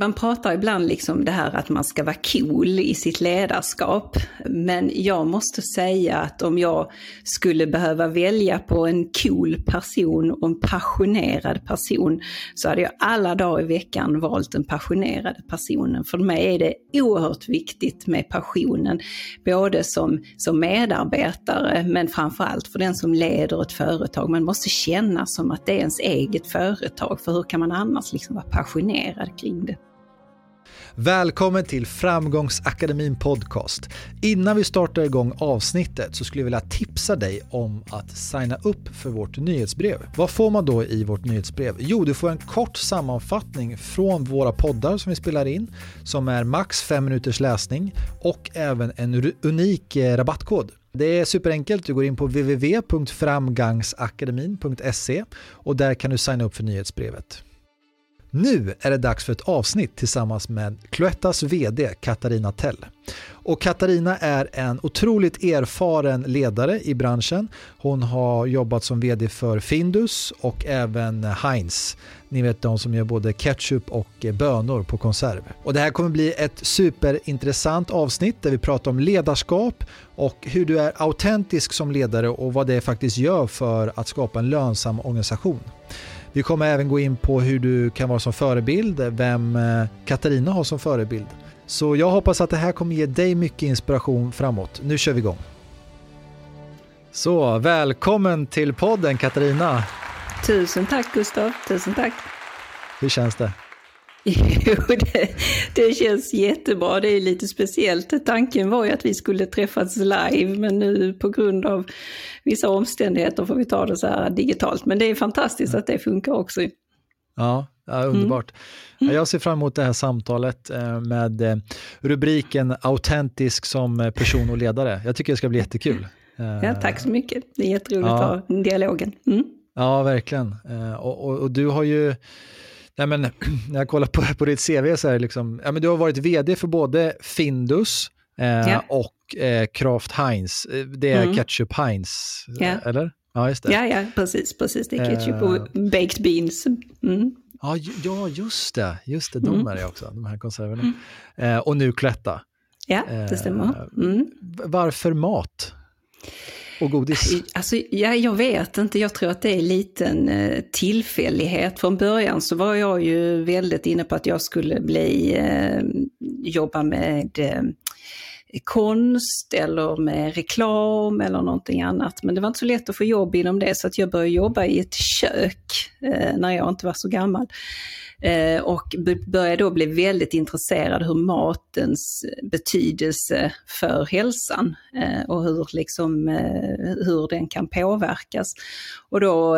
man pratar ibland liksom det här att man ska vara cool i sitt ledarskap. Men jag måste säga att om jag skulle behöva välja på en cool person och en passionerad person så hade jag alla dagar i veckan valt den passionerade personen. För mig är det oerhört viktigt med passionen, både som, som medarbetare men framförallt för den som leder ett företag. Man måste känna som att det är ens eget företag, för hur kan man annars liksom vara passionerad kring det? Välkommen till Framgångsakademin Podcast. Innan vi startar igång avsnittet så skulle jag vilja tipsa dig om att signa upp för vårt nyhetsbrev. Vad får man då i vårt nyhetsbrev? Jo, du får en kort sammanfattning från våra poddar som vi spelar in, som är max fem minuters läsning och även en unik eh, rabattkod. Det är superenkelt, du går in på www.framgangsakademin.se och där kan du signa upp för nyhetsbrevet. Nu är det dags för ett avsnitt tillsammans med Cloettas VD Katarina Tell. Och Katarina är en otroligt erfaren ledare i branschen. Hon har jobbat som VD för Findus och även Heinz. Ni vet de som gör både ketchup och bönor på konserv. Och det här kommer bli ett superintressant avsnitt där vi pratar om ledarskap och hur du är autentisk som ledare och vad det faktiskt gör för att skapa en lönsam organisation. Vi kommer även gå in på hur du kan vara som förebild, vem eh, Katarina har som förebild. Så jag hoppas att det här kommer ge dig mycket inspiration framåt. Nu kör vi igång. Så välkommen till podden Katarina. Tusen tack Gustav, tusen tack. Hur känns det? Jo, det, det, känns jättebra. Det är lite speciellt. Tanken var ju att vi skulle träffas live, men nu på grund av vissa omständigheter får vi ta det så här digitalt. Men det är fantastiskt att det funkar också. Ja, ja underbart. Mm. Jag ser fram emot det här samtalet eh, med eh, rubriken autentisk som person och ledare. Jag tycker det ska bli jättekul. Ja, tack så mycket. Det är jätteroligt ja. att ha dialogen. Mm. Ja, verkligen. Eh, och, och, och du har ju Nej, men, när jag kollar på, på ditt CV så är det liksom, ja, men du har varit vd för både Findus eh, ja. och eh, Kraft Heinz. Eh, det är mm. Ketchup Heinz, ja. eller? Ja, just det. Ja, ja, precis, precis. Det är ketchup och eh. baked beans. Mm. Ja, ja, just det. Just det, de mm. är det också, de här konserverna. Mm. Eh, och nu Cloetta. Ja, det stämmer. Mm. Varför mat? Och godis? Alltså, ja, jag vet inte, jag tror att det är en liten eh, tillfällighet. Från början så var jag ju väldigt inne på att jag skulle bli, eh, jobba med eh, konst eller med reklam eller någonting annat. Men det var inte så lätt att få jobb inom det så att jag började jobba i ett kök eh, när jag inte var så gammal. Eh, och började då bli väldigt intresserad hur matens betydelse för hälsan eh, och hur, liksom, eh, hur den kan påverkas. Och då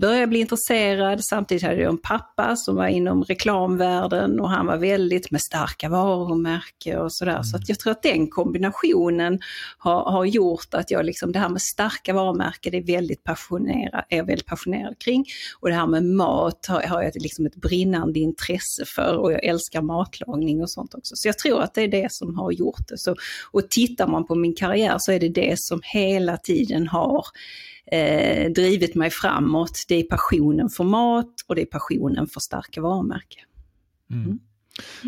började jag bli intresserad, samtidigt hade jag en pappa som var inom reklamvärlden och han var väldigt med starka varumärken och sådär. Mm. Så att jag tror att den kombinationen har, har gjort att jag liksom, det här med starka varumärken är, väldigt passionerad, är jag väldigt passionerad kring. Och det här med mat har, har jag liksom ett brinnande intresse för och jag älskar matlagning och sånt också. Så jag tror att det är det som har gjort det. Så, och tittar man på min karriär så är det det som hela tiden har eh, drivit mig framåt. Det är passionen för mat och det är passionen för starka varumärken. Mm. Mm.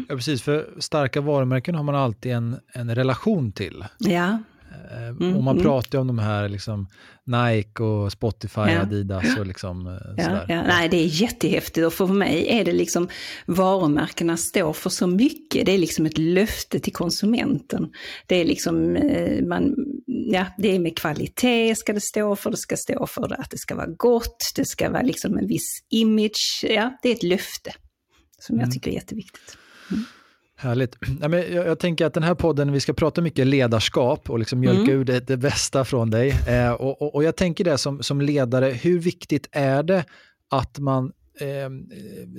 Ja, precis, för starka varumärken har man alltid en, en relation till. Ja. Mm, och man mm. pratar ju om de här liksom, Nike och Spotify, ja. Adidas och liksom eh, ja, sådär. Ja. Nej, det är jättehäftigt och för mig är det liksom varumärkena står för så mycket. Det är liksom ett löfte till konsumenten. Det är liksom, eh, man, ja, det är med kvalitet ska det stå för, det ska stå för att det ska vara gott, det ska vara liksom en viss image. Ja, det är ett löfte som mm. jag tycker är jätteviktigt. Härligt. Ja, men jag, jag, tänker att den här podden, vi ska prata mycket ledarskap och liksom mjölka mm. ur det, det, bästa från dig. Eh, och, och, och, jag tänker det som, som ledare, hur viktigt är det att man eh,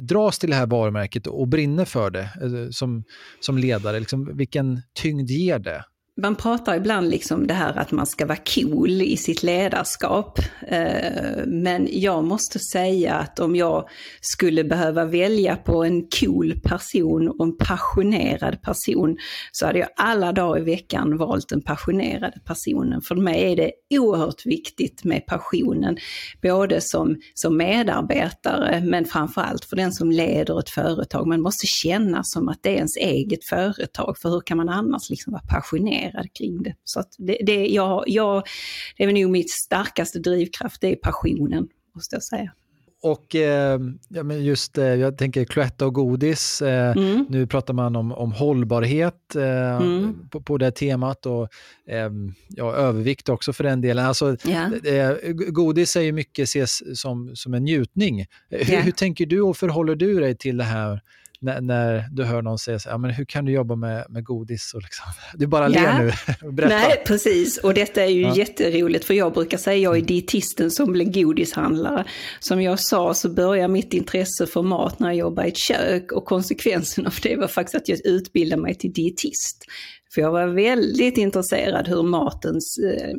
dras till det här varumärket och brinner för det eh, som, som ledare? Liksom, vilken tyngd ger det? Man pratar ibland liksom det här att man ska vara cool i sitt ledarskap. Eh, men jag måste säga att om jag skulle behöva välja på en cool person och en passionerad person så hade jag alla dagar i veckan valt den passionerade personen. För mig är det oerhört viktigt med passionen, både som, som medarbetare men framförallt för den som leder ett företag. Man måste känna som att det är ens eget företag, för hur kan man annars liksom vara passionerad kring det? Så det, det, jag, jag, det är nog mitt starkaste drivkraft, det är passionen, måste jag säga. Och eh, ja, men just eh, jag tänker Cloetta och godis, eh, mm. nu pratar man om, om hållbarhet eh, mm. på, på det temat och ehm, ja, övervikt också för den delen. Alltså, yeah. godis är ju mycket ses som, som en njutning. Hur, yeah. hur tänker du och förhåller du dig till det här när, när, du hör någon säga så här, men hur kan du jobba med, med godis? Och liksom, du bara ler ja. nu. Berätta. Nej, precis. Och detta är ju ja. jätteroligt, för jag brukar säga jag är dietisten som blir godishandlare. Som jag sa så börjar mitt intresse för mat när jag jobbar i ett kök och konsekvensen av det var faktiskt att jag utbildade mig till dietist. För jag var väldigt intresserad hur maten eh,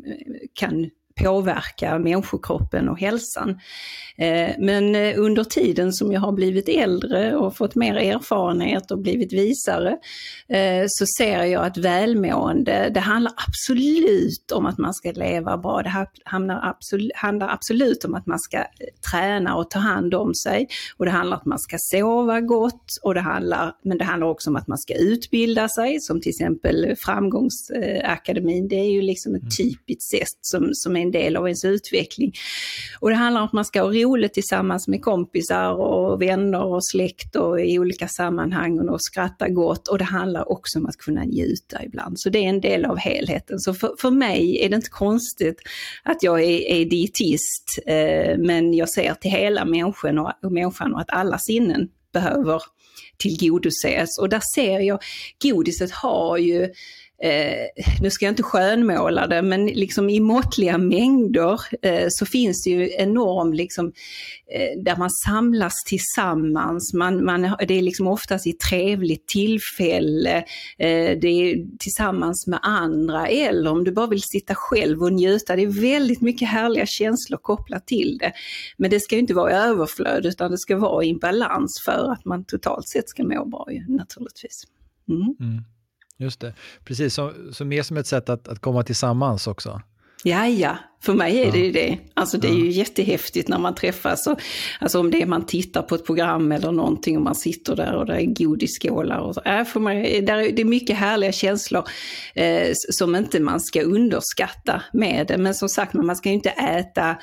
kan påverka människokroppen och hälsan. Eh, men eh, under tiden som jag har blivit äldre och fått mer erfarenhet och blivit visare eh, så ser jag att välmående, det handlar absolut om att man ska leva bra. Det handlar absolut om att man ska träna och ta hand om sig. Och det handlar om att man ska sova gott och det handlar, men det handlar också om att man ska utbilda sig, som till exempel Framgångsakademin. Det är ju liksom ett mm. typiskt sätt som, som är en del av ens utveckling. Och det handlar om att man ska ha roligt tillsammans med kompisar och vänner och släkt och i olika sammanhang och skratta gott. Och det handlar också om att kunna njuta ibland. Så det är en del av helheten. Så för, för mig är det inte konstigt att jag är, är dietist, eh, men jag ser till hela människan och, och människan och att alla sinnen behöver tillgodoses. Och där ser jag, godiset har ju eh, nu ska jag inte skönmåla det, men liksom i måttliga mängder eh, så finns det ju enorm, liksom, eh, där man samlas tillsammans. Man, man, det är liksom oftast i trevligt tillfälle, eh, det är tillsammans med andra eller om du bara vill sitta själv och njuta. Det är väldigt mycket härliga känslor kopplat till det. Men det ska inte vara i överflöd utan det ska vara i balans för att man totalt sett ska må bra ju, naturligtvis. Mm. Mm. Just det, precis, så, så mer som ett sätt att, att komma tillsammans också. Ja, ja, för mig är det ju det. Alltså det är ju jättehäftigt när man träffas. Och, alltså om det är man tittar på ett program eller någonting och man sitter där och det är godisskålar. Och så. Äh, för mig, där är, det är mycket härliga känslor eh, som inte man ska underskatta med det. Men som sagt, man ska ju inte äta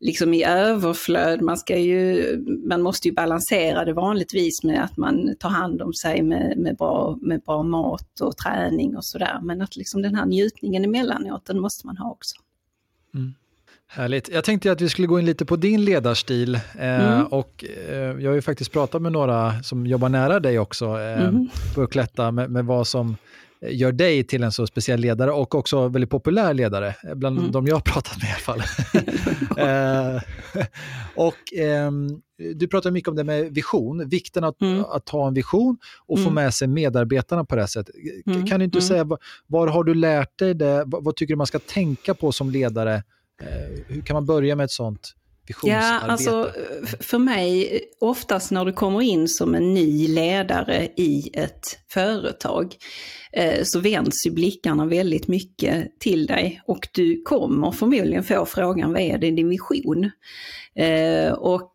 liksom i överflöd. Man, ska ju, man måste ju balansera det vanligtvis med att man tar hand om sig med, med, bra, med bra mat och träning och sådär. Men att liksom den här njutningen emellanåt, den måste man ha också. Mm. Härligt. Jag tänkte att vi skulle gå in lite på din ledarstil. Eh, mm. och, eh, jag har ju faktiskt pratat med några som jobbar nära dig också eh, mm. på Cloetta med, med vad som gör dig till en så speciell ledare och också väldigt populär ledare, bland mm. de jag har pratat med i alla fall. eh, och eh, Du pratar mycket om det med vision, vikten att, mm. att ha en vision och mm. få med sig medarbetarna på det sättet. Mm. Kan du inte mm. säga, var, var, har du lärt dig det? Vad, vad, tycker du man ska tänka på som ledare? Eh, hur kan man börja med ett sånt Ja, alltså för mig, oftast när du kommer in som en ny ledare i ett företag, eh, så vänds ju blickarna väldigt mycket till dig och du kommer förmodligen få frågan, vad är det din vision? Eh, och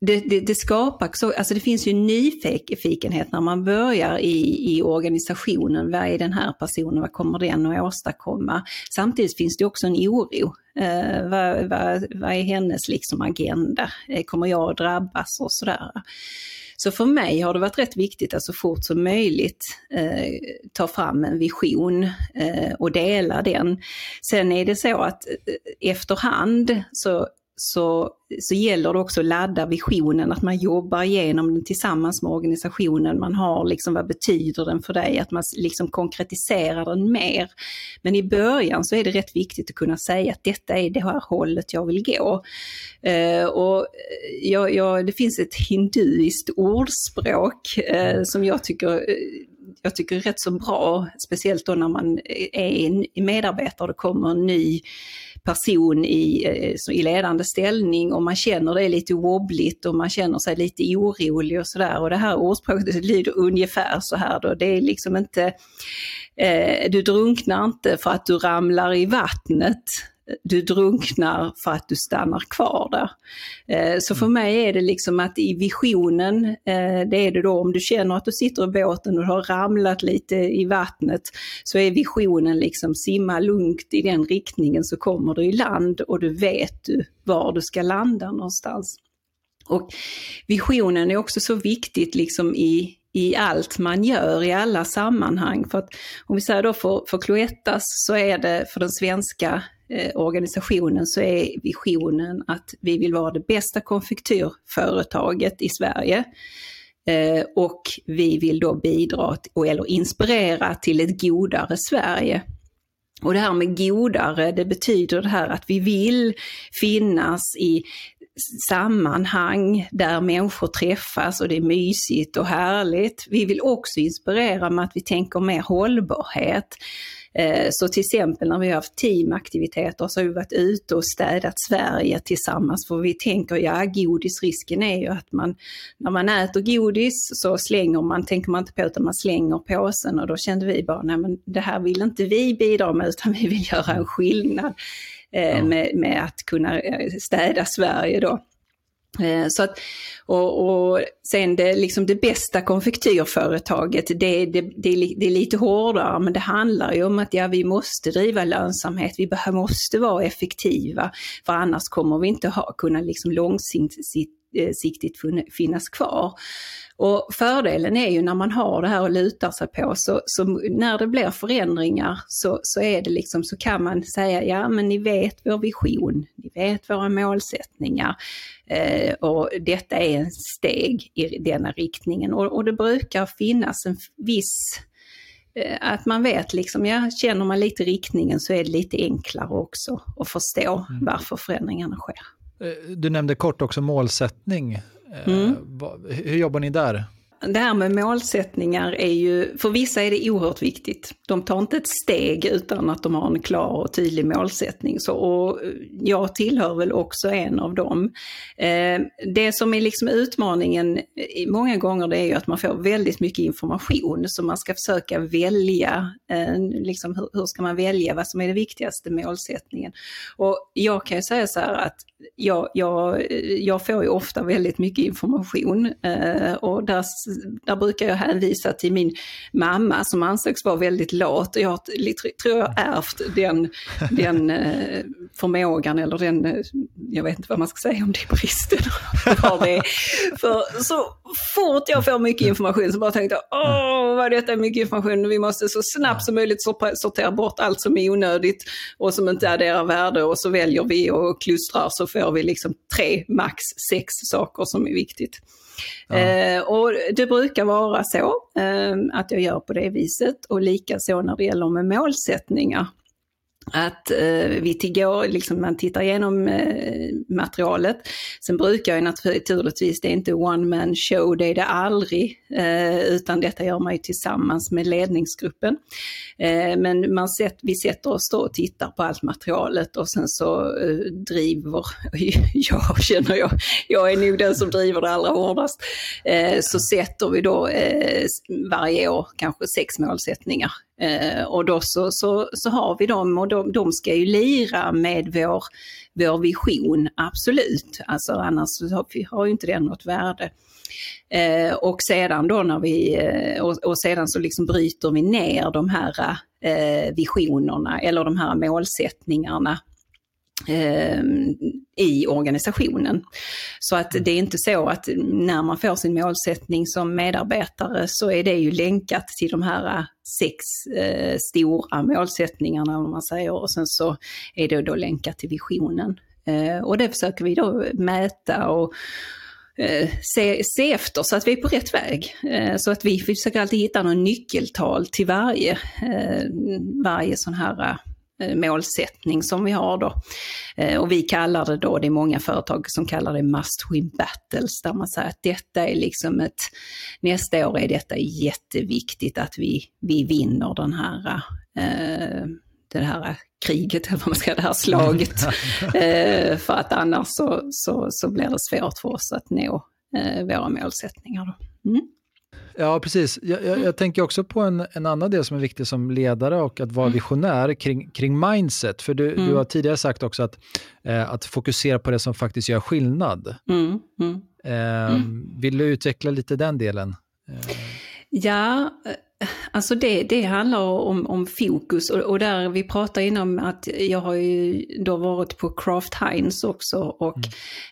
det, det, det, skapar så, alltså det finns ju nyfikenhet när man börjar i, i organisationen. Vad är den här personen, vad kommer den att åstadkomma? Samtidigt finns det också en oro. Eh, vad, vad, vad är hennes liksom agenda? Eh, kommer jag att drabbas och sådär? Så för mig har det varit rätt viktigt att så fort som möjligt eh, ta fram en vision eh, och dela den. Sen är det så att eh, efterhand så så, så gäller det också att ladda visionen, att man jobbar igenom den tillsammans med organisationen. Man har liksom vad betyder den för dig, att man liksom konkretiserar den mer. Men i början så är det rätt viktigt att kunna säga att detta är det här hållet jag vill gå. Eh, och eh, jag, jag, det finns ett hinduiskt ordspråk eh, som jag tycker eh, jag tycker är rätt så bra, speciellt då när man eh, är medarbetare och det kommer en ny person i, eh, i ledande ställning och man känner det lite wobbligt och man känner sig lite orolig och sådär. Och det här ordspråket lyder ungefär så här då, det är liksom inte, eh, du drunknar inte för att du ramlar i vattnet du drunknar för att du stannar kvar där. Eh, så för mig är det liksom att i visionen, eh, det är det då om du känner att du sitter i båten och har ramlat lite i vattnet, så är visionen liksom simma lugnt i den riktningen så kommer du i land och du vet du var du ska landa någonstans. Och visionen är också så viktigt liksom i, i allt man gör, i alla sammanhang. För att om vi säger då för, för Cloettas så är det för den svenska eh, organisationen så är visionen att vi vill vara det bästa konfektyrföretaget i Sverige. Eh, och vi vill då bidra eller inspirera till ett godare Sverige. Och det här med godare, det betyder det här att vi vill finnas i sammanhang där människor träffas och det är mysigt och härligt. Vi vill också inspirera med att vi tänker mer hållbarhet. Eh, så till exempel när vi har haft teamaktiviteter så har vi varit ute och städat Sverige tillsammans för vi tänker, ja godisrisken är ju att man, när man äter godis så slänger man, tänker man inte på utan man slänger påsen och då kände vi bara, nej men det här vill inte vi bidra med utan vi vill göra en skillnad eh, ja. med, med att kunna eh, städa Sverige då. Eh, så att, och, och sen det, liksom det bästa konfektyrföretaget, det, det, det, det, är lite hårdare men det handlar ju om att ja, vi måste driva lönsamhet, vi måste vara effektiva för annars kommer vi inte ha, kunna liksom långsiktigt eh, finnas kvar. Och fördelen är ju när man har det här att luta sig på, så, så när det blir förändringar så, så, är det liksom, så kan man säga, ja men ni vet vår vision, ni vet våra målsättningar eh, och detta är en steg i denna riktningen. Och, och det brukar finnas en viss eh, att man vet liksom, ja, känner man lite riktningen så är det lite enklare också att förstå mm. varför förändringarna sker. Eh, du nämnde kort också målsättning. Mm. Hur jobbar ni där? Det här med målsättningar är ju, för vissa är det oerhört viktigt. De tar inte ett steg utan att de har en klar och tydlig målsättning. Så, och jag tillhör väl också en av dem. Eh, det som är liksom utmaningen många gånger det är ju att man får väldigt mycket information så man ska försöka välja, eh, liksom hur, hur ska man välja vad som är det viktigaste målsättningen. Och jag kan ju säga så här att jag, jag, jag får ju ofta väldigt mycket information eh, och där, där brukar jag hänvisa till min mamma som ansågs vara väldigt lat. Jag tror jag ärvt den, den eh, förmågan eller den, eh, jag vet inte vad man ska säga om det är bristen. det För så fort jag får mycket information så bara tänkte jag, åh vad detta är mycket information, vi måste så snabbt som möjligt sortera bort allt som är onödigt och som inte adderar värde och så väljer vi och klustrar så får vi liksom tre, max sex saker som är viktigt. Ja. Eh, och det brukar vara så eh, att jag gör på det viset och likaså när det gäller med målsättningar att eh, vi tillgår, liksom man tittar igenom eh, materialet. Sen brukar jag naturligtvis, det är inte one man show, det är det aldrig, eh, utan detta gör man ju tillsammans med ledningsgruppen. Eh, men man sett, vi sätter oss då och tittar på allt materialet och sen så eh, driver, jag känner jag, jag är nog den som driver det allra hårdast, eh, så sätter vi då eh, varje år kanske sex målsättningar Eh, och då så, så, så, har vi dem och de, de ska ju lira med vår, vår vision, absolut. Alltså annars har, vi, har ju inte den något värde. Eh, och sedan då när vi, eh, och, och, sedan så liksom bryter vi ner de här eh, visionerna eller de här målsättningarna eh, i organisationen. Så att det är inte så att när man får sin målsättning som medarbetare så är det ju länkat till de här sex eh, stora målsättningarna om man säger och sen så är det då länkat till visionen. Eh, och det försöker vi då mäta och eh, se, se efter så att vi är på rätt väg. Eh, så att vi, vi försöker alltid hitta någon nyckeltal till varje, eh, varje sån här målsättning som vi har då. Eh, och vi kallar det då, det är många företag som kallar det must win battles, där man säger att detta är liksom ett, nästa år är detta jätteviktigt att vi, vi vinner den här, eh, det här kriget, eller vad man ska det här slaget. för att annars så, så, så blir det svårt för oss att nå våra målsättningar. Då. Mm. Ja, precis. Jag, jag, jag, tänker också på en, en annan del som är viktig som ledare och att vara mm. visionär kring, kring mindset. För du, mm. du har tidigare sagt också att, eh, att fokusera på det som faktiskt gör skillnad. Mm. mm. Eh, vill du utveckla lite den delen? Eh. Ja, Alltså det, det handlar om, om fokus och, och, där vi pratade innan att jag har ju då varit på Kraft Heinz också och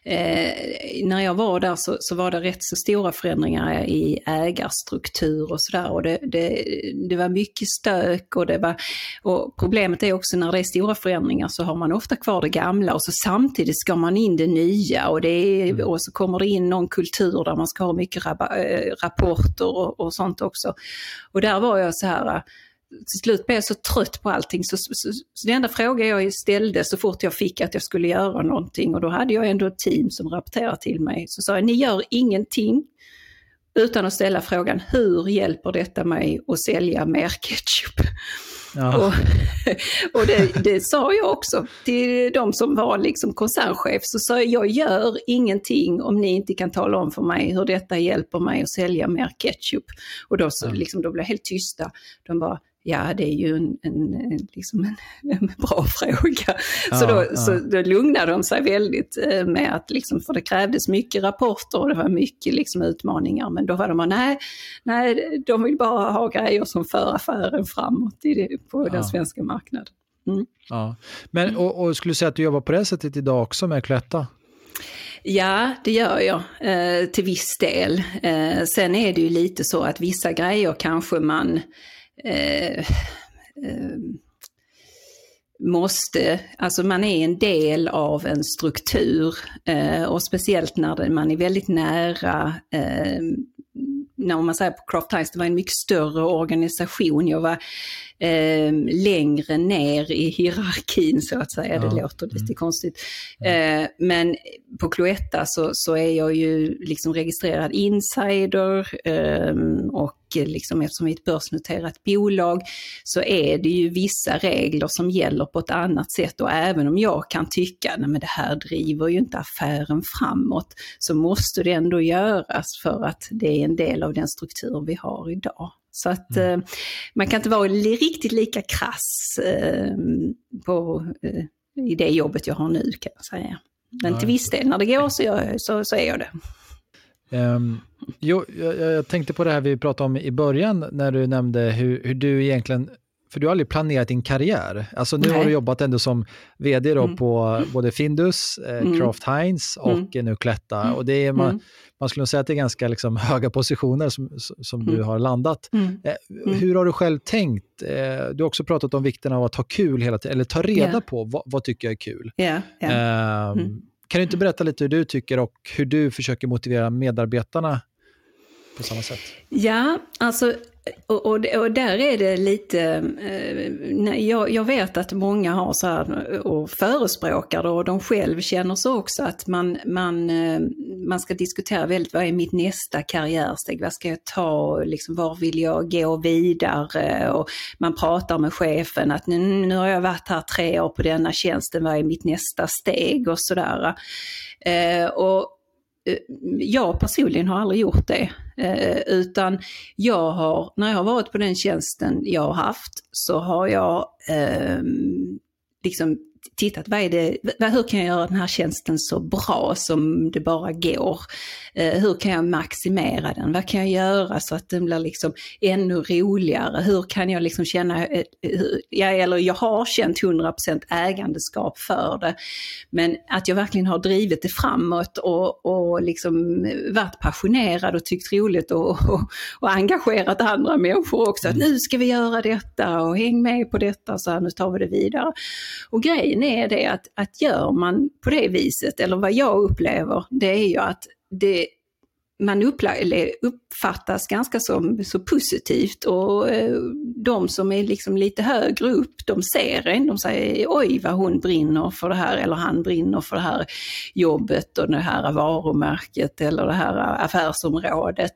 mm. eh, när jag var där så, så, var det rätt så stora förändringar i ägarstruktur och sådär och det, det, det, var mycket stök och det var, och problemet är också när det är stora förändringar så har man ofta kvar det gamla och så samtidigt ska man in det nya och, det är, mm. och så kommer det in någon kultur där man ska ha mycket äh, rapporter och, och sånt också. Och där var jag så här, äh, till slut blev jag så trött på allting så, så, så, så den enda fråga jag ställde så fort jag fick att jag skulle göra någonting och då hade jag ändå ett team som rapporterade till mig. Så sa jag, ni gör ingenting utan att ställa frågan, hur hjälper detta mig att sälja mer ketchup? Ja. Och, och det, det, sa jag också till de som var liksom koncernchef. Så sa jag, jag gör ingenting om ni inte kan tala om för mig hur detta hjälper mig att sälja mer ketchup. Och då, så, liksom, då blev jag helt tysta. De bara, Ja, det är ju en, en, liksom en, en bra fråga. Ja, så, då, ja. så då lugnade de sig väldigt eh, med att, liksom, för det krävdes mycket rapporter och det var mycket liksom, utmaningar. Men då var de nej, nej, de vill bara ha grejer som för affären framåt i på ja. den svenska marknaden. Mm. Ja. Men, och, och skulle du säga att du jobbar på det sättet idag också med Cloetta? Ja, det gör jag eh, till viss del. Eh, sen är det ju lite så att vissa grejer kanske man eh, eh, måste, alltså man är en del av en struktur eh, och speciellt när man är väldigt nära eh, när man säger på Craft Times, det var en mycket större organisation. Jag var eh, längre ner i hierarkin så att säga. Ja. Det låter lite mm. konstigt. Eh, men på Cloetta så, så är jag ju liksom registrerad insider eh, och liksom eftersom vi är ett börsnoterat bolag så är det ju vissa regler som gäller på ett annat sätt och även om jag kan tycka att det här driver ju inte affären framåt så måste det ändå göras för att det är en del av den struktur vi har idag. Så att mm. eh, man kan inte vara riktigt lika krass eh, på, eh, i det jobbet jag har nu kan jag säga. Men ja, till viss del, när det går så, jag, så, så är jag det. Um, jo, jag, jag, tänkte på det här vi pratade om i början när du nämnde hur, hur du egentligen för du har aldrig planerat din karriär. Alltså nu Nej. har du jobbat ändå som vd då mm. på både Findus, eh, mm. Kraft Heinz och mm. nu Cloetta. Och det är, man, mm. man skulle säga att det är ganska liksom höga positioner som, som du mm. har landat. Mm. Eh, hur har du själv tänkt? Eh, du har också pratat om vikten av att ha kul hela tiden, eller ta reda yeah. på vad, vad tycker jag är kul. Yeah. Yeah. Kan du inte berätta lite hur du tycker och hur du försöker motivera medarbetarna på samma sätt? Ja, alltså och, och, och, där är det lite, eh, jag, jag, vet att många har så här och förespråkar det och de själv känner så också att man, man, eh, man ska diskutera väldigt vad är mitt nästa karriärsteg, vad ska jag ta, liksom, var vill jag gå vidare? Och man pratar med chefen att nu, nu har jag varit här tre år på denna tjänsten, vad är mitt nästa steg? Och sådär. Eh, och Eh, jag personligen har aldrig gjort det. Eh, utan jag har, när jag har varit på den tjänsten jag har haft, så har jag eh, liksom tittat, vad är det, hur kan jag göra den här tjänsten så bra som det bara går? Eh, hur kan jag maximera den? Vad kan jag göra så att den blir liksom ännu roligare? Hur kan jag liksom känna, eh, ja, eller jag har känt 100% ägandeskap för det, men att jag verkligen har drivit det framåt och, och liksom varit passionerad och tyckt roligt och, och, och engagerat andra människor också. Att mm. nu ska vi göra detta och häng med på detta, så här, nu tar vi det vidare. Och grejen grejen är det att, att gör man på det viset, eller vad jag upplever, det är ju att det, man uppfattas ganska som, så positivt och eh, de som är liksom lite högre upp, de ser en, de säger oj vad hon brinner för det här eller han brinner för det här jobbet och det här varumärket eller det här affärsområdet.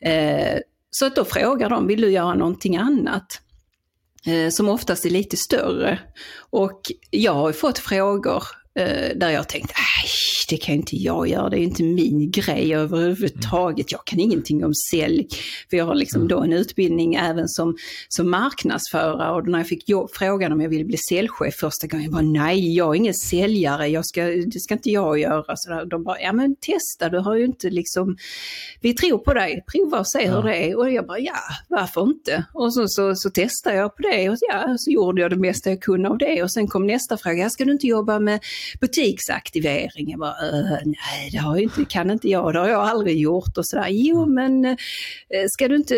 Eh, så att då frågar de, vill du göra någonting annat? Eh, som oftast är lite större. Och jag har fått frågor där jag tänkt, det kan inte jag göra, det är inte min grej överhuvudtaget. Jag kan ingenting om sälj. För jag har liksom mm. då en utbildning även som, som marknadsförare och när jag fick jobb, frågan om jag ville bli säljchef första gången, jag bara nej, jag är ingen säljare, jag ska, det ska inte jag göra. Så där, de bara, ja men testa, du har ju inte liksom, vi tror på dig, prova och se ja. hur det är. Och jag bara, ja, varför inte? Och så, så, så testade jag på det och ja, så gjorde jag det bästa jag kunde av det. Och sen kom nästa fråga, ska du inte jobba med butiksaktivering? Jag bara, bara, nej det har inte, kan inte jag, det har jag aldrig gjort och sådär. Jo mm. men eh, ska du inte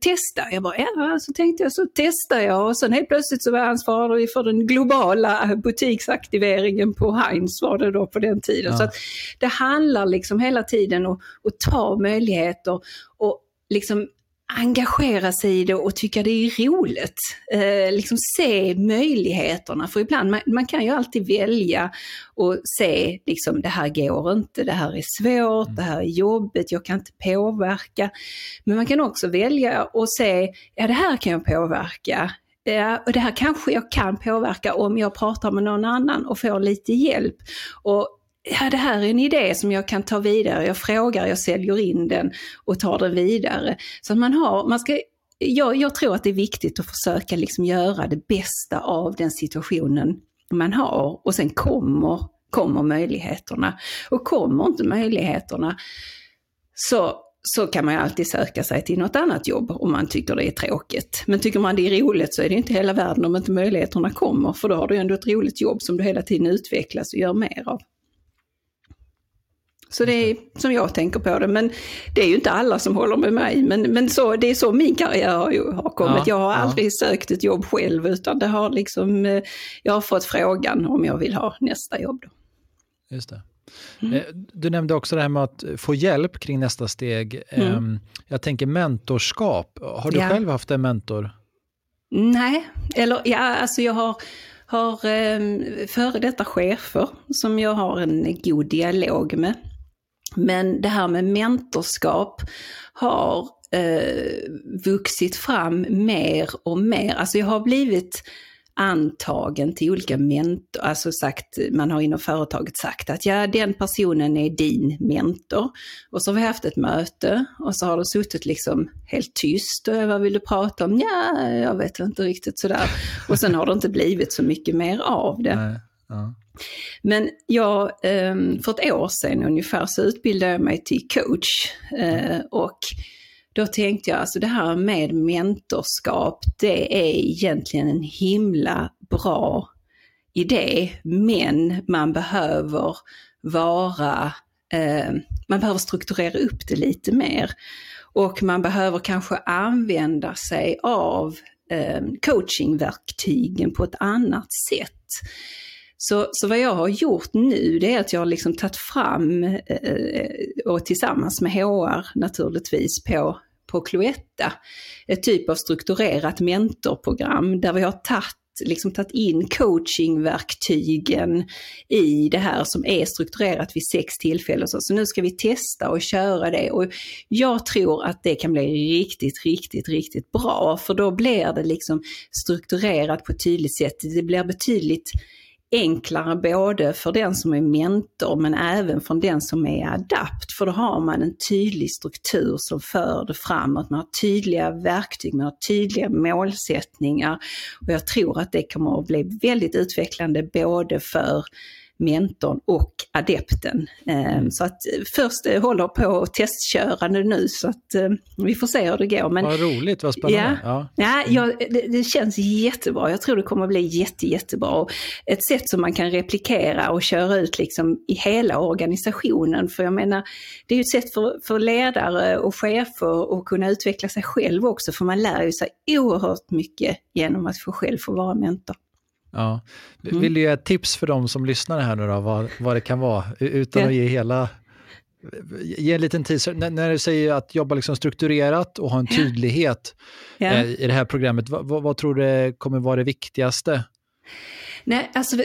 testa? Jag bara, ja så tänkte jag så testar jag och sen helt plötsligt så var jag ansvarig för den globala butiksaktiveringen på Heinz var det då på den tiden. Ja. Så det handlar liksom hela tiden om att ta möjligheter och liksom engagera sig i det och tycka det är roligt. Eh, liksom se möjligheterna, för ibland, man, man, kan ju alltid välja och se liksom det här går inte, det här är svårt, mm. det här är jobbigt, jag kan inte påverka. Men man kan också välja och se, ja det här kan jag påverka. Ja, och det här kanske jag kan påverka om jag pratar med någon annan och får lite hjälp. Och ja, det här är en idé som jag kan ta vidare. Jag frågar, jag säljer in den och tar den vidare. Så att man har, man ska, jag, jag tror att det är viktigt att försöka liksom göra det bästa av den situationen man har och sen kommer, kommer möjligheterna. Och kommer inte möjligheterna så, så kan man ju alltid söka sig till något annat jobb om man tycker det är tråkigt. Men tycker man det är roligt så är det inte hela världen om inte möjligheterna kommer, för då har du ändå ett roligt jobb som du hela tiden utvecklas och gör mer av. Så det är som jag tänker på det. Men det är ju inte alla som håller med mig. Men, men så, det är så min karriär har, kommit. Ja, jag har aldrig ja. sökt ett jobb själv utan det har liksom, eh, jag har fått frågan om jag vill ha nästa jobb. Då. Just det. Mm. Eh, du nämnde också det här med att få hjälp kring nästa steg. Mm. Ehm, jag tänker mentorskap. Har du ja. själv haft en mentor? Nej, eller ja, alltså jag har har eh, före detta chefer som jag har en god dialog med. Men det här med mentorskap har eh, vuxit fram mer och mer. Alltså jag har blivit antagen till olika mentor, alltså sagt, man har inom företaget sagt att ja, den personen är din mentor. Och så har vi haft ett möte och så har det suttit liksom helt tyst och vad vill du prata om? Ja, jag vet inte riktigt sådär. Och sen har det inte blivit så mycket mer av det. Nej, ja. Men jag, ehm, för ett år sedan ungefär så utbildade jag mig till coach. Eh, och då tänkte jag, alltså det här med mentorskap, det är egentligen en himla bra idé, men man behöver vara, eh, man behöver strukturera upp det lite mer. Och man behöver kanske använda sig av eh, coachingverktygen på ett annat sätt. Så, så vad jag har gjort nu det är att jag har liksom tagit fram, eh, och tillsammans med HR naturligtvis, på, på Cloetta, ett typ av strukturerat mentorprogram där vi har tagit liksom tagit in coachingverktygen i det här som är strukturerat vid sex tillfällen. Så nu ska vi testa och köra det och jag tror att det kan bli riktigt, riktigt, riktigt bra för då blir det liksom strukturerat på ett tydligt sätt. Det blir betydligt enklare både för den som är mentor men även för den som är adapt. För då har man en tydlig struktur som för det framåt. Man har tydliga verktyg, man har tydliga målsättningar. Och jag tror att det kommer att bli väldigt utvecklande både för mentorn och adepten. Ehm. Så att eh, först eh, håller på att testköra nu så att eh, vi får se hur det går. Men, vad roligt, vad spännande. Ja, ja. ja mm. det, det, känns jättebra. Jag tror det kommer att bli jätte, jättebra. Ett sätt som man kan replikera och köra ut liksom i hela organisationen. För jag menar, det är ju ett sätt för, för ledare och chefer att kunna utveckla sig själv också. För man lär ju sig oerhört mycket genom att få själv få vara mentor. Ja. Mm. Vill du ge ett tips för de som lyssnar här nu då, vad, vad det kan vara, utan att ge hela Ge en liten teaser, när, när du säger att jobba liksom strukturerat och ha en tydlighet ja. eh, i det här programmet, vad, vad, vad, tror du kommer vara det viktigaste? Nej, alltså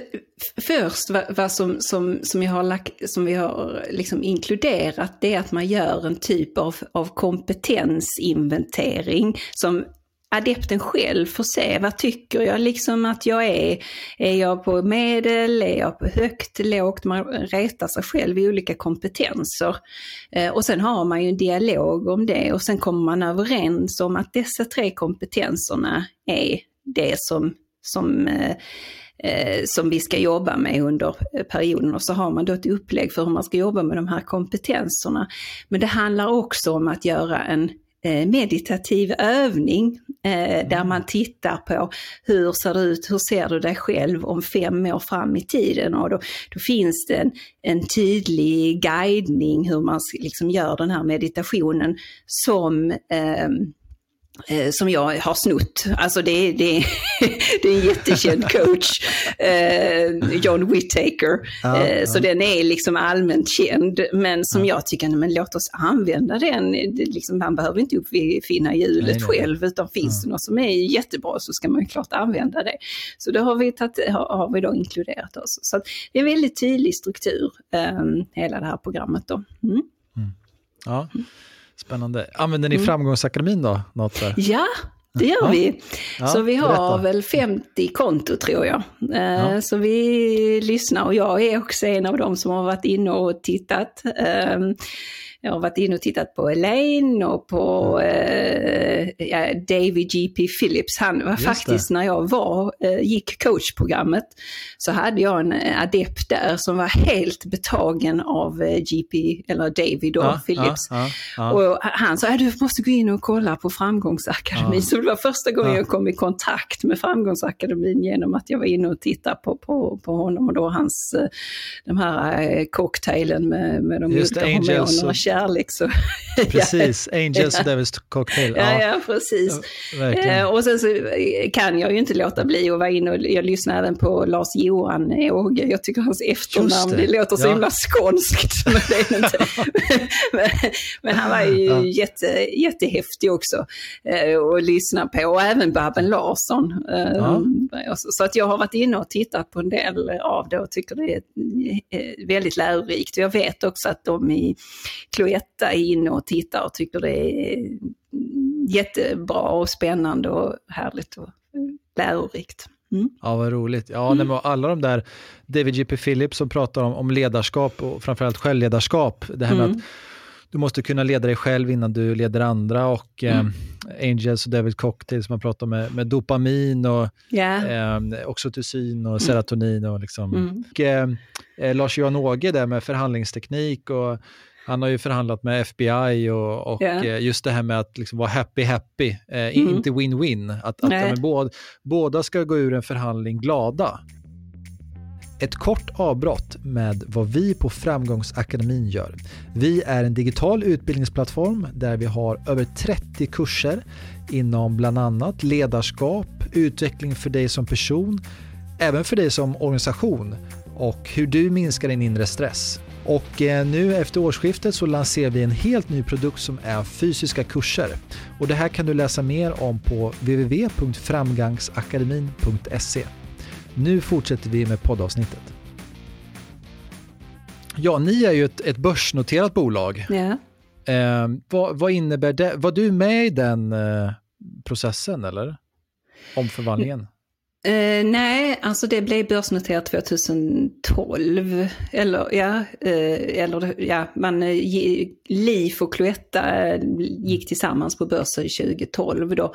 först vad, vad som, som, som, jag har lagt, som vi har liksom inkluderat, det är att man gör en typ av, av kompetensinventering som adepten själv får se, vad tycker jag liksom att jag är? Är jag på medel, är jag på högt, lågt? Man retar sig själv i olika kompetenser. Eh, och sen har man ju en dialog om det och sen kommer man överens om att dessa tre kompetenserna är det som, som eh, eh, som vi ska jobba med under perioden och så har man då ett upplägg för hur man ska jobba med de här kompetenserna. Men det handlar också om att göra en meditativ övning eh, där mm. man tittar på hur ser det ut, hur ser du dig själv om fem år fram i tiden och då, då finns det en, en, tydlig guidning hur man liksom gör den här meditationen som eh, Eh, som jag har snott. Alltså det, det, det är en jättekänd coach, eh, John Whittaker. Ja, eh, så den är liksom allmänt känd. Men som ja. jag tycker, men låt oss använda den. Liksom, man behöver inte uppfinna hjulet nej, nej. själv, utan finns ja. det något som är jättebra så ska man ju klart använda det. Så det har vi, tatt, har, har vi då inkluderat oss. Så det är en väldigt tydlig struktur, eh, hela det här programmet då. Mm. Mm. Ja. Spännande. Använder ni mm. Framgångsakademin då? Något där? Ja, det gör vi. Ja, så vi har berätta. väl 50 konto tror jag. Eh, ja. Så vi lyssnar och jag är också en av dem som har varit inne och tittat. Jag har varit inne och tittat på Elaine och på eh, ja, David G.P. Phillips. Han var Just faktiskt det. när jag var, eh, gick coachprogrammet så hade jag en adept där som var helt betagen av eh, GP, eller David och ja, Phillips. Ja, och han sa, du måste gå in och kolla på Framgångsakademin. Så det var första gången jag kom i kontakt med Framgångsakademin genom att jag var inne och tittade på, på, på honom och då hans, eh, den här eh, cocktailen med, med de mjuka hormonerna kärlek så... Precis, Angels och Devils Cocktail. Ja, ja, precis. Ja, eh, och sen så kan jag ju inte låta bli att vara inne och jag lyssnar även på Lars-Johan Åge. Jag tycker hans efternamn, det. det låter så ja. himla skånskt. Men, det är inte. men, men, han var ju ja. jätte, jättehäftig också eh, att lyssna på. Och även Babben Larsson. Eh, ja. Så att jag har varit inne och tittat på en del av det och tycker det är eh, väldigt lärorikt. Jag vet också att de i Cloetta är inne och tittar och tycker det är jättebra och spännande och härligt och lärorikt. Mm. Ja, vad roligt. Ja, mm. alla de där, David J.P. Phillips som pratar om, om ledarskap och framförallt självledarskap, det här med mm. att du måste kunna leda dig själv innan du leder andra och mm. eh, Angels och David Cocktail som man pratar om med, med dopamin och yeah. eh, oxytocin och mm. serotonin. Och liksom. Mm. Och, eh, eh Lars-Johan Åge där med förhandlingsteknik och han har ju förhandlat med FBI och, och yeah. just det här med att liksom vara happy-happy, eh, mm. inte win-win. Att, att ja, båda, båda ska gå ur en förhandling glada. Ett kort avbrott med vad vi på Framgångsakademin gör. Vi är en digital utbildningsplattform där vi har över 30 kurser inom bland annat ledarskap, utveckling för dig som person, även för dig som organisation och hur du minskar din inre stress. Och eh, nu efter årsskiftet så lanserar vi en helt ny produkt som är fysiska kurser. Och det här kan du läsa mer om på www.framgangsakademin.se. Nu fortsätter vi med poddavsnittet. Ja, ni är ju ett, ett börsnoterat bolag. Ja. Eh, vad, vad, innebär det? Var du med i den eh, processen eller? Omförvandlingen? Eh, nej, alltså det blev börsnoterat 2012. Eller ja, eh, eller, ja man, eh, LIF och Cloetta eh, gick tillsammans på börsen 2012 då.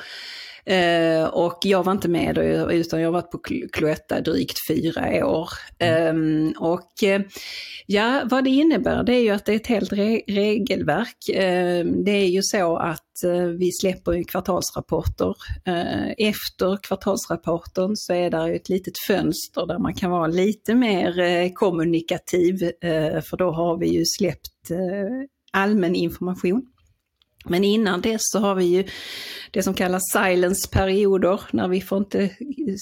Eh, och jag var inte med då, utan jag har varit på Cloetta drygt fyra år. Mm. Eh, och eh, ja, vad det innebär det är ju att det är ett helt re regelverk. Ehm, det är ju så att eh, vi släpper kvartalsrapporter. Eh, efter kvartalsrapporten så är det ett litet fönster där man kan vara lite mer eh, kommunikativ, för då har vi ju släppt allmän information. Men innan dess så har vi ju det som kallas silence-perioder, när vi får inte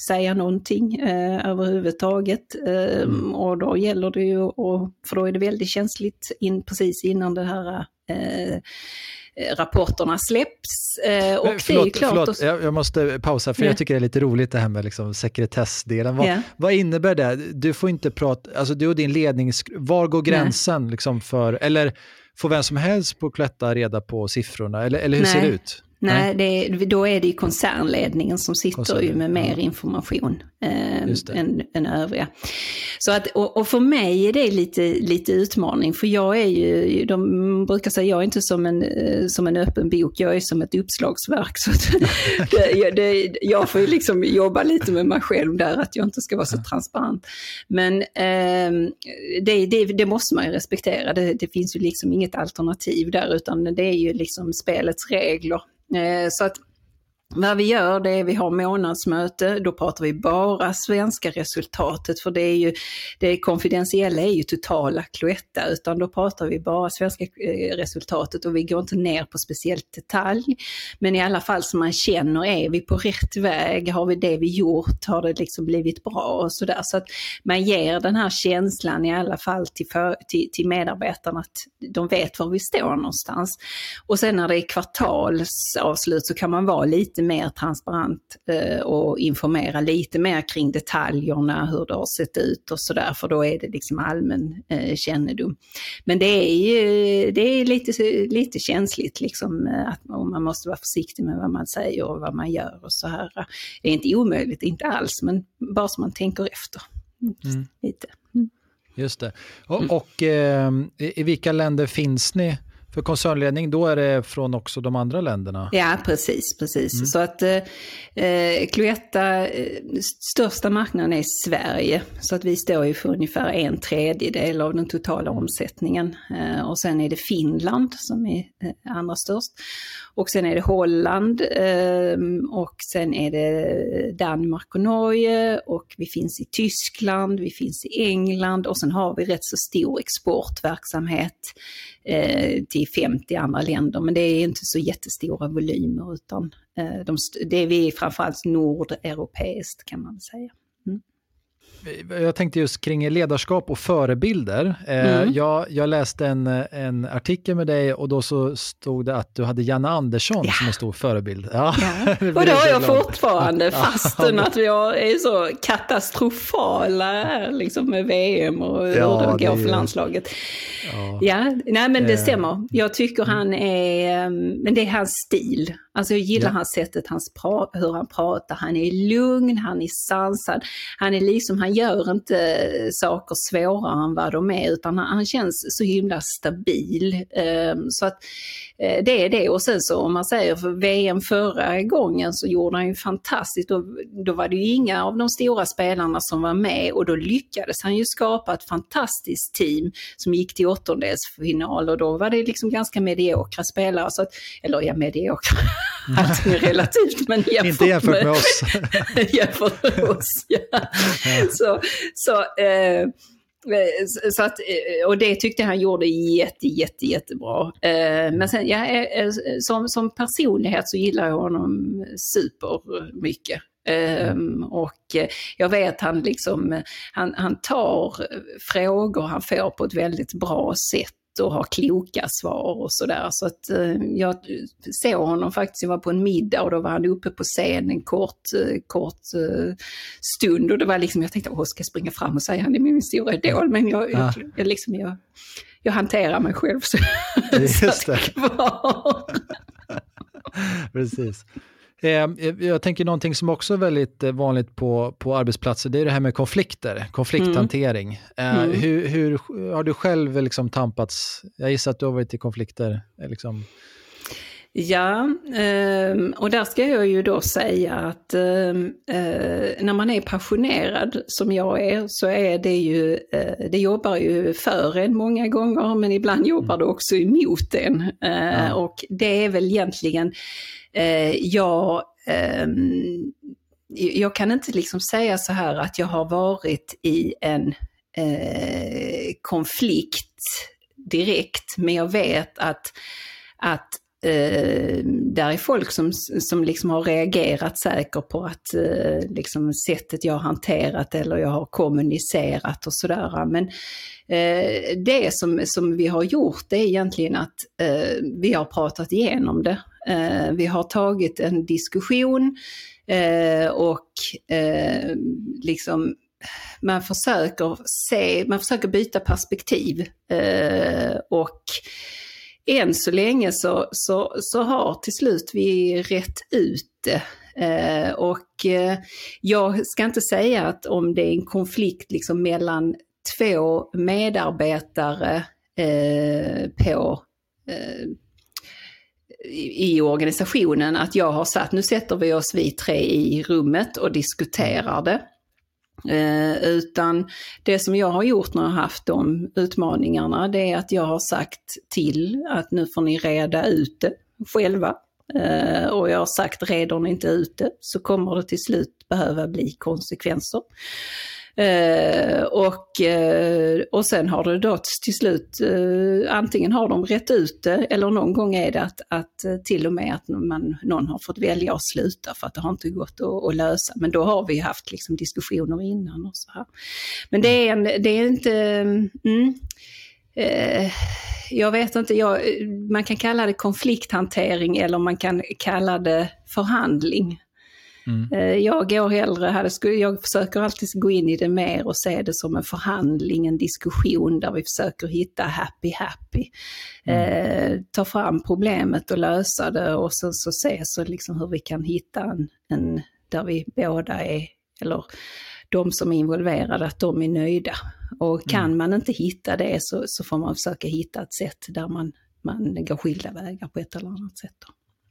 säga någonting eh, överhuvudtaget. Eh. Och då gäller det ju, och, för då är det väldigt känsligt in, precis innan det här eh, rapporterna släpps. Eh, och Men, förlåt, det är klart förlåt och... jag, måste pausa för yeah. jag tycker det är lite roligt det här med liksom sekretessdelen. Vad, yeah. vad innebär det? Du får inte prata, alltså du och din lednings, var går gränsen liksom för, eller får vem som helst på Cloetta reda på siffrorna eller, eller hur Nej. ser det ut? Nej, det, då är det ju koncernledningen som sitter ju med mer information eh, än, än övriga. Så att, och, och, för mig är det lite, lite utmaning, för jag är ju, de brukar säga jag är inte som en, eh, som en öppen bok, jag är som ett uppslagsverk. Så det, det, jag får ju liksom jobba lite med mig själv där, att jag inte ska vara så transparent. Men eh, det, det, det, måste man ju respektera, det, det finns ju liksom inget alternativ där, utan det är ju liksom spelets regler. Eh, så att vad vi gör det är vi har månadsmöte, då pratar vi bara svenska resultatet för det är ju, det konfidentiella är ju totala Cloetta utan då pratar vi bara svenska eh, resultatet och vi går inte ner på speciellt detalj. Men i alla fall som man känner, är vi på rätt väg? Har vi det vi gjort? Har det liksom blivit bra? Och sådär. Så att man ger den här känslan i alla fall till, för, till, till medarbetarna att de vet var vi står någonstans. Och sen när det är kvartalsavslut så kan man vara lite lite mer transparent eh, och informera lite mer kring detaljerna, hur det har sett ut och sådär, för då är det liksom allmän eh, kännedom. Men det är ju det är lite, lite känsligt liksom, eh, att man måste vara försiktig med vad man säger och vad man gör och så här. Det är inte omöjligt, inte alls, men bara så man tänker efter. Mm. Lite. Mm. Just det. Och, och eh, i vilka länder finns ni för koncernledning, då är det från också de andra länderna? Ja, precis. precis. Mm. Så att eh, Cloetta, eh, största marknaden är Sverige. Så att vi står ju för ungefär en tredjedel av den totala omsättningen. Eh, och sen är det Finland som är eh, andra störst. Och sen är det Holland eh, och sen är det Danmark och Norge och vi finns i Tyskland, vi finns i England och sen har vi rätt så stor exportverksamhet eh, till 50 andra länder. Men det är inte så jättestora volymer utan eh, de, det är vi framförallt nordeuropeiskt kan man säga jag tänkte just kring ledarskap och förebilder. Eh, mm. Jag, jag, läste en, en artikel med dig och då så stod det att du hade Janne Andersson ja. som en stor förebild. Ja. ja. och det har jag fortfarande fastän att vi är så katastrofala här liksom med VM och hur ja, det går för landslaget. Ja. nej men det eh. stämmer. Jag tycker han är, eh, men det är hans stil. Alltså jag gillar ja. hans sättet, hans hur han pratar. Han är lugn, han är sansad. Han är liksom, han gör inte saker svårare än vad de är utan han, han känns så himla stabil. Um, så att det är det. Och sen så om man säger för VM förra gången så gjorde han ju fantastiskt. Då, då var det ju inga av de stora spelarna som var med och då lyckades han ju skapa ett fantastiskt team som gick till åttondelsfinal och då var det liksom ganska mediokra spelare. Så att, eller ja, mediokra. Allting är relativt, men jämfört Inte jämfört med, med oss. jämfört med oss, ja. Så, så, eh, Eh, så att, eh, och det tyckte han gjorde jätte, jätte, jättebra. Eh, men sen, ja, som, som personlighet så gillar jag honom supermycket. Um, och jag vet han liksom, han, han tar frågor han får på ett väldigt bra sätt och har kloka svar och sådär. Så att eh, jag såg honom faktiskt, jag var på en middag och då var han uppe på scen en kort, eh, kort eh, stund och det var liksom, jag tänkte, åh, ska jag springa fram och säga han är min stora idol? Men jag, ja. jag, jag, liksom, jag, jag hanterar mig själv så, Just det. kvar. Precis. Eh, jag tänker någonting som också är väldigt eh, vanligt på, på arbetsplatser, det är det här med konflikter, konflikthantering. Mm. Mm. Hur, hur, har du själv liksom tampats? Jag gissar att du har varit i konflikter. Liksom. Ja, ehm, och där ska jag ju då säga att ehm, när man är passionerad som jag är så är det ju, det jobbar ju för en många gånger men ibland jobbar mm. det också emot en. Ja. Och det är väl egentligen eh, jag, eh, jag kan inte liksom säga så här att jag har varit i en eh, konflikt direkt, men jag vet att, att eh, där är folk som, som liksom har reagerat säkert på att eh, liksom sättet jag har hanterat eller jag har kommunicerat och sådär. Men eh, det som, som vi har gjort det är egentligen att eh, vi har pratat igenom det. Eh, vi har tagit en diskussion eh, och eh, liksom man försöker se, man försöker byta perspektiv och än så länge så, så, så har till slut vi rätt ut det. Eh, och eh, jag ska inte säga att om det är en konflikt liksom mellan två medarbetare eh, på i organisationen att jag har satt, nu sätter vi oss vi tre i rummet och diskuterar det. Eh, utan det som jag har gjort när jag har haft de utmaningarna det är att jag har sagt till att nu får ni reda ut det själva. Eh, och jag har sagt reder ni inte ut det så kommer det till slut behöva bli konsekvenser. Eh, och, eh, och sen har det då till slut, eh, antingen har de rätt ut det eller någon gång är det att, att eh, till och med att man, någon har fått välja att sluta för att det har inte gått att, att lösa. Men då har vi haft liksom diskussioner innan och så här. Men det är, en, det är inte... Mm, mm eh, jag vet inte, jag, eh, man kan kalla det konflikthantering eller man kan kalla det förhandling. Mm. Eh, jag går hellre, hade, jag försöker alltid gå in i det mer och se det som en förhandling, en diskussion där vi försöker hitta happy happy. Mm. Eh, ta fram problemet och lösa det och sen så se så liksom hur vi kan hitta en, en, där vi båda är, eller de som är involverade, att de är nöjda. Och kan mm. man inte hitta det så, så får man försöka hitta ett sätt där man, man går skilda vägar på ett eller annat sätt.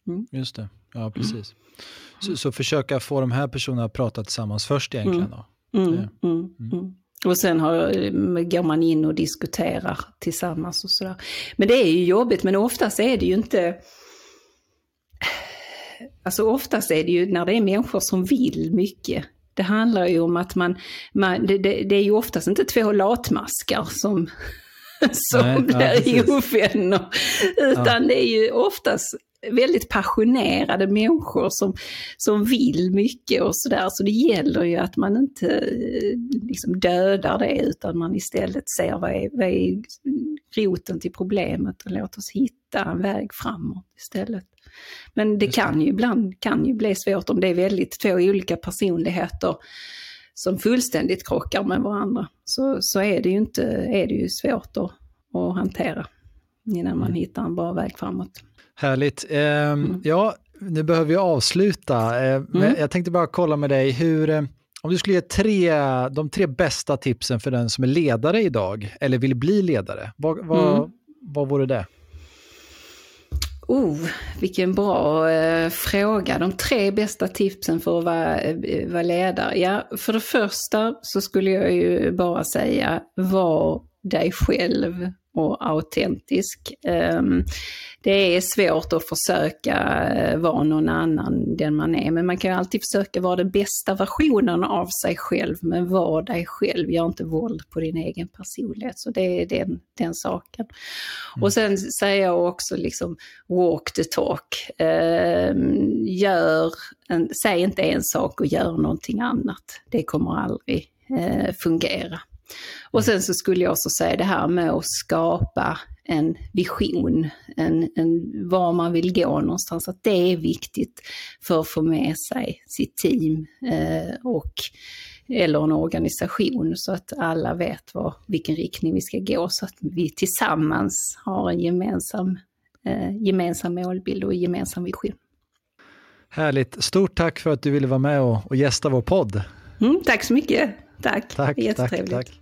Mm. Just det, ja precis. Så, så, försöka få de här personerna att prata tillsammans först egentligen då? Mm. Mm. mm. mm. Och sen har, går man in och diskuterar tillsammans och sådär. Men det är ju jobbigt, men oftast är det ju inte... Alltså oftast är det ju när det är människor som vill mycket. Det handlar ju om att man, man det, det, det är ju oftast inte två latmaskar som, som Nej, blir ja, ovänner. Utan ja. det är ju oftast väldigt passionerade människor som, som vill mycket och sådär. Så det gäller ju att man inte eh, liksom dödar det utan man istället ser vad är, vad är roten till problemet och låt oss hitta en väg framåt istället. Men det kan ju ibland kan ju bli svårt om det är väldigt två olika personligheter som fullständigt krockar med varandra. Så, så är det ju inte, är det ju svårt att, att hantera innan man mm. hittar en bra väg framåt. Härligt. Eh, mm. Ja, nu behöver vi avsluta. Eh, mm. Jag tänkte bara kolla med dig, hur, eh, om du skulle ge tre, de tre bästa tipsen för den som är ledare idag, eller vill bli ledare, vad, vad, mm. vad vore det? Oh, vilken bra eh, fråga. De tre bästa tipsen för att vara, eh, vara ledare. Ja, för det första så skulle jag ju bara säga, var dig själv och autentisk. Um, det är svårt att försöka eh, vara någon annan den man är, men man kan ju alltid försöka vara den bästa versionen av sig själv, men var dig själv, gör inte våld på din egen personlighet. Så det är den, den saken. Mm. Och sen säger jag också liksom walk the talk. Eh, gör en, säg inte en sak och gör någonting annat. Det kommer aldrig eh, fungera. Och sen så skulle jag också säga det här med att skapa en vision, en, en, var man vill gå någonstans, att det är viktigt för att få med sig sitt team eh, och eller en organisation så att alla vet var, vilken riktning vi ska gå så att vi tillsammans har en gemensam, eh, gemensam målbild och gemensam vision. Härligt. Stort tack för att du ville vara med och, och gästa vår podd. Mm, tack så mycket. Tack. Tack, tack, tack.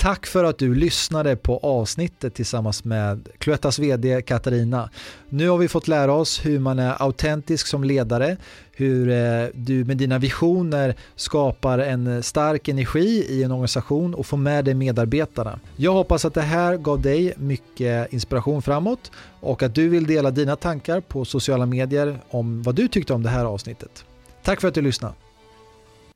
Tack för att du lyssnade på avsnittet tillsammans med Cloettas vd Katarina. Nu har vi fått lära oss hur man är autentisk som ledare, hur eh, du med dina visioner skapar en stark energi i en organisation och får med dig medarbetarna. Jag hoppas att det här gav dig mycket inspiration framåt och att du vill dela dina tankar på sociala medier om vad du tyckte om det här avsnittet. Tack för att du lyssnade.